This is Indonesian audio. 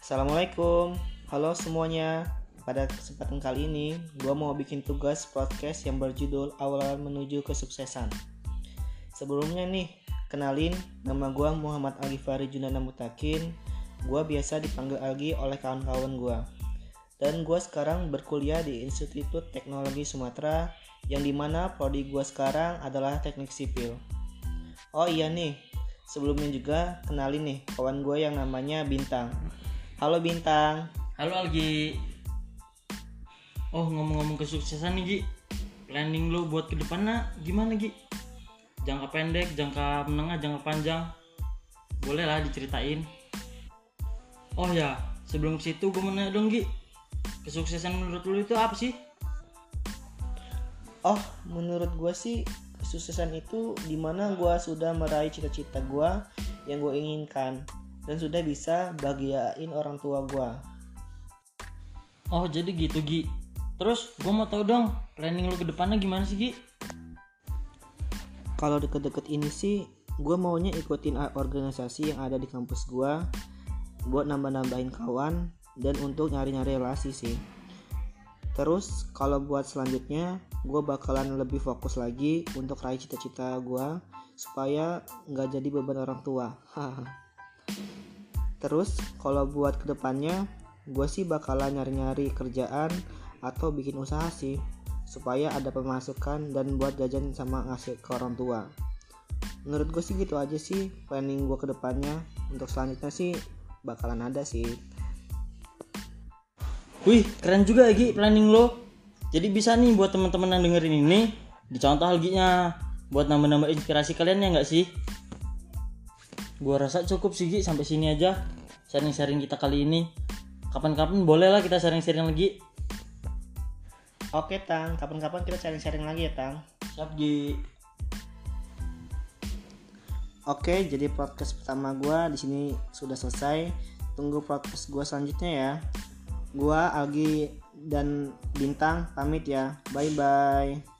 Assalamualaikum, halo semuanya. Pada kesempatan kali ini, gue mau bikin tugas podcast yang berjudul Awalan Menuju Kesuksesan. Sebelumnya nih, kenalin nama gue Muhammad Alifari Junana Mutakin. Gue biasa dipanggil Algi oleh kawan-kawan gue. Dan gue sekarang berkuliah di Institut Teknologi Sumatera yang di mana prodi gue sekarang adalah teknik sipil. Oh iya nih, sebelumnya juga kenalin nih kawan gue yang namanya Bintang. Halo Bintang. Halo Algi. Oh ngomong-ngomong kesuksesan nih Gi, planning lu buat ke depannya gimana Gi? Jangka pendek, jangka menengah, jangka panjang, boleh lah diceritain. Oh ya, sebelum ke situ gue mau nanya dong Gi, kesuksesan menurut lu itu apa sih? Oh, menurut gue sih kesuksesan itu di mana gue sudah meraih cita-cita gue yang gue inginkan dan sudah bisa bahagiain orang tua gue. Oh jadi gitu Gi. Terus gue mau tahu dong planning lu ke depannya gimana sih Gi? Kalau deket-deket ini sih, gue maunya ikutin organisasi yang ada di kampus gue buat nambah-nambahin kawan dan untuk nyari-nyari relasi sih. Terus kalau buat selanjutnya, gue bakalan lebih fokus lagi untuk raih cita-cita gue supaya nggak jadi beban orang tua. Terus kalau buat ke depannya, gue sih bakalan nyari-nyari kerjaan atau bikin usaha sih supaya ada pemasukan dan buat jajan sama ngasih ke orang tua. Menurut gue sih gitu aja sih planning gue ke depannya. Untuk selanjutnya sih bakalan ada sih. Wih, keren juga ya Gi planning lo. Jadi bisa nih buat teman-teman yang dengerin ini dicontoh Alginya buat nambah-nambah inspirasi kalian ya nggak sih? Gua rasa cukup sih Gi sampai sini aja sharing-sharing kita kali ini. Kapan-kapan boleh lah kita sharing-sharing lagi. Oke Tang, kapan-kapan kita sharing-sharing lagi ya Tang. Siap Gi. Oke, jadi podcast pertama gua di sini sudah selesai. Tunggu podcast gua selanjutnya ya. Gua Algi dan Bintang pamit ya. Bye bye.